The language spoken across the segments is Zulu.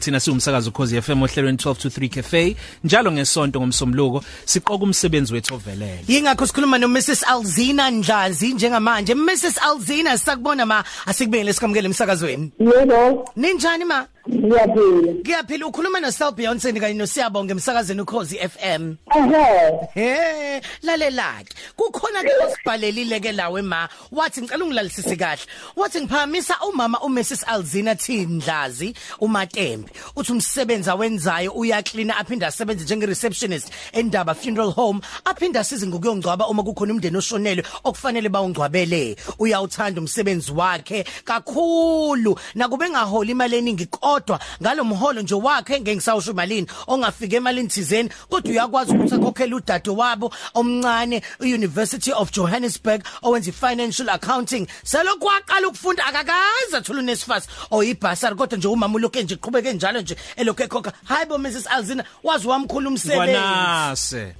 Thina siwumsakazo ukhozi FM ohlelweni 12 to 3 cafe njalo ngesonto ngomsombuluko siqoka umsebenzi wethu ovelele. Yingakho sikhuluma no Mrs Alzina Ndlazi njengamanje. Mrs Alzina sakubona ma asikubengele sikamukele emsakazweni. Yebo, Ninjani ma? Ngiyaphila. Kuyaphila ukhuluma no Sel Beyonce kanye no Siyabonga emsakazweni ukhozi FM. Ehe, He, lalelaki. Kukhona ke osibhalelile ke lawe ma. Wathi ngicela ungilalisise kahle. Wathi ngiphamisa umama uMrs Alzina Thindlazi uMatembe. Uthi umsebenzi awenzayo uyaklina aphinda asebenze njenge receptionist endaba funeral home aphinda asize ngokuyongcwaba uma kukhona umndeni oshonelwe okufanele bawungcwabele. Uyawuthanda umsebenzi wakhe kakhulu. Nakube ngaholi imali eningi kodwa ngalomholo nje wakhe ngengisawusho imalini ongafika emalini thizeni kodwa uyakwazi ukuthi akhokhele udade wabo omncane University of Johannesburg owenza financial accounting. Selokhu waqala ukufunda akakaze athula unesifas oyibhasari kodwa nje umama uloke nje qhubeke njalo nje elokhu ekhokha. Hayibo Mrs Alzina wazi wamkhulu umsebenzi Kwanase.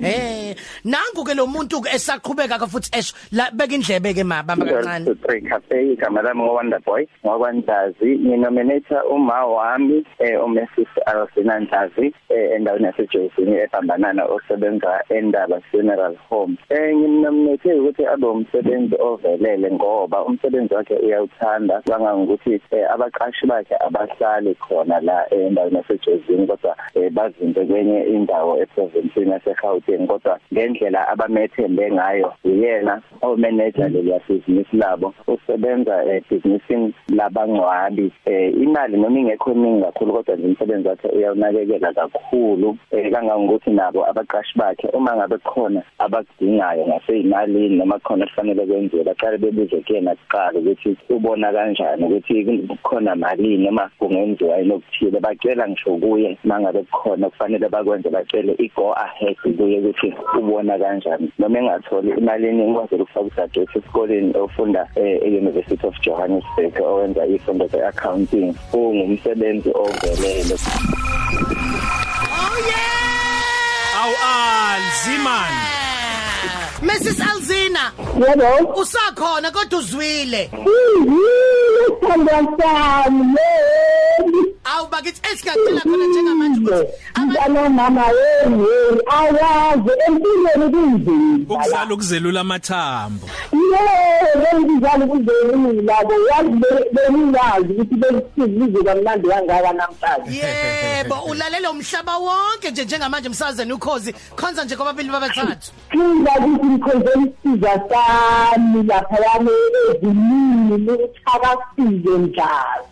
Eh nangu ke lo muntu ke esaqhubeka ka futhi esho la beka indlebe ke ma bamba kancane. To three cafe igama lami ngowonder boy ngokwandazi nginominator uma wami eh uMrs. Alcina Ndlazi eh endaweni yaseJoyce ebambanana osebenza endaba funeral home. Eh nginominate ukuthi abe umsebenzi ovelele ngoba umsebenzi wakhe uyawuthanda. Kangangokuthi eh, abaqashi bakhe abahlali khona la eh, endaweni yaseJoyce kodwa eh, bazinze kwenye indawo eprovinsini yaseGauteng. Kodwa ngendlela abamethembe ngayo uyena omanager leli business labo usebenza ebusinessini labangcwabi. Eh imali noma ingekho eningi kakhulu kodwa nje umsebenzi wakhe uyawunakekela kakhulu. Eh kangangokuthi nabo abaqashi bakhe uma ngabe khona abakudingayo ngaseyimalini noma khona kufanele kwenziwe baqale bebuze kuyena kuqala ukuthi ubona kanjani ukuthi kukhona malini noma kungenziwa inokuthile bacela ngisho kuye mangabe kukhona kufanele bakwenze bacele i-go ahead kuye. Ukuthi ubona kanjani noma engatholi imali eningi kwazela ukufaka udadewethu esikoleni ofunda e-University of Johannesburg owenza ifundo ze-accounting ungumsebenzi ovelele oh yeah Aw alziman. Mrs Alzina yebo. usakhona kodwa uzwile Yini sithando sami yebo. awu bakithi esikacela khona njengamanje ukuthi abantu Mntana mama yeni awazi empilweni kunzima. Ukuzala ukuzelula amathambo. Yebo, ngizali kuzeni labo yazi bengazi ukuthi besizwe kamnandi kangaka namhlanje. yebo ulalela umhlaba wonke nje njengamanje emsazweni ukhozi khonza nje kwababili babathathu Kinga ukuthi ngikhonze isiza sami lapha yami ezimini ukuthakasile njalo.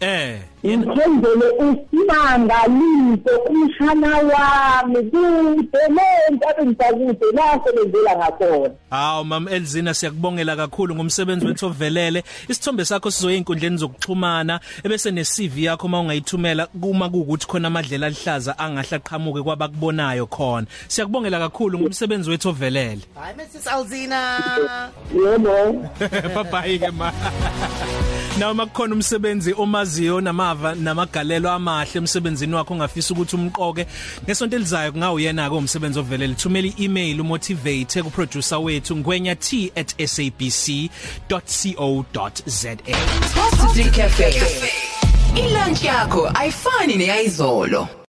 Eh. Ngithembele usimangaliso umshana wami kude lento abengisakude lasebenzela ngakhona. Hawu mam Elzina siyakubongela kakhulu ngomsebenzi wethu ovelele. Isithombe sakho sizoya einkundleni zokuxhumana ebese ne CV yakho uma ungayithumela kuma kuukuthi khona amadlela alihlaza angahla qhamuke kwabakubonayo khona. Siyakubongela kakhulu ngomsebenzi wethu ovelele. hayi Mrs Alzina Yebo. bye bye ke ma. Naw makukhona umsebenzi omaziyo namava namagalelo amahle emsebenzini wakho ongafisa ukuthi umqoke ngesonto elizayo kungawuyena ke umsebenzi ovelele thumela i-email umotivate ku producer wethu ngwenya@sabc.co.za 12 to 3 cafe. Ilunch yakho ayifani neyizolo.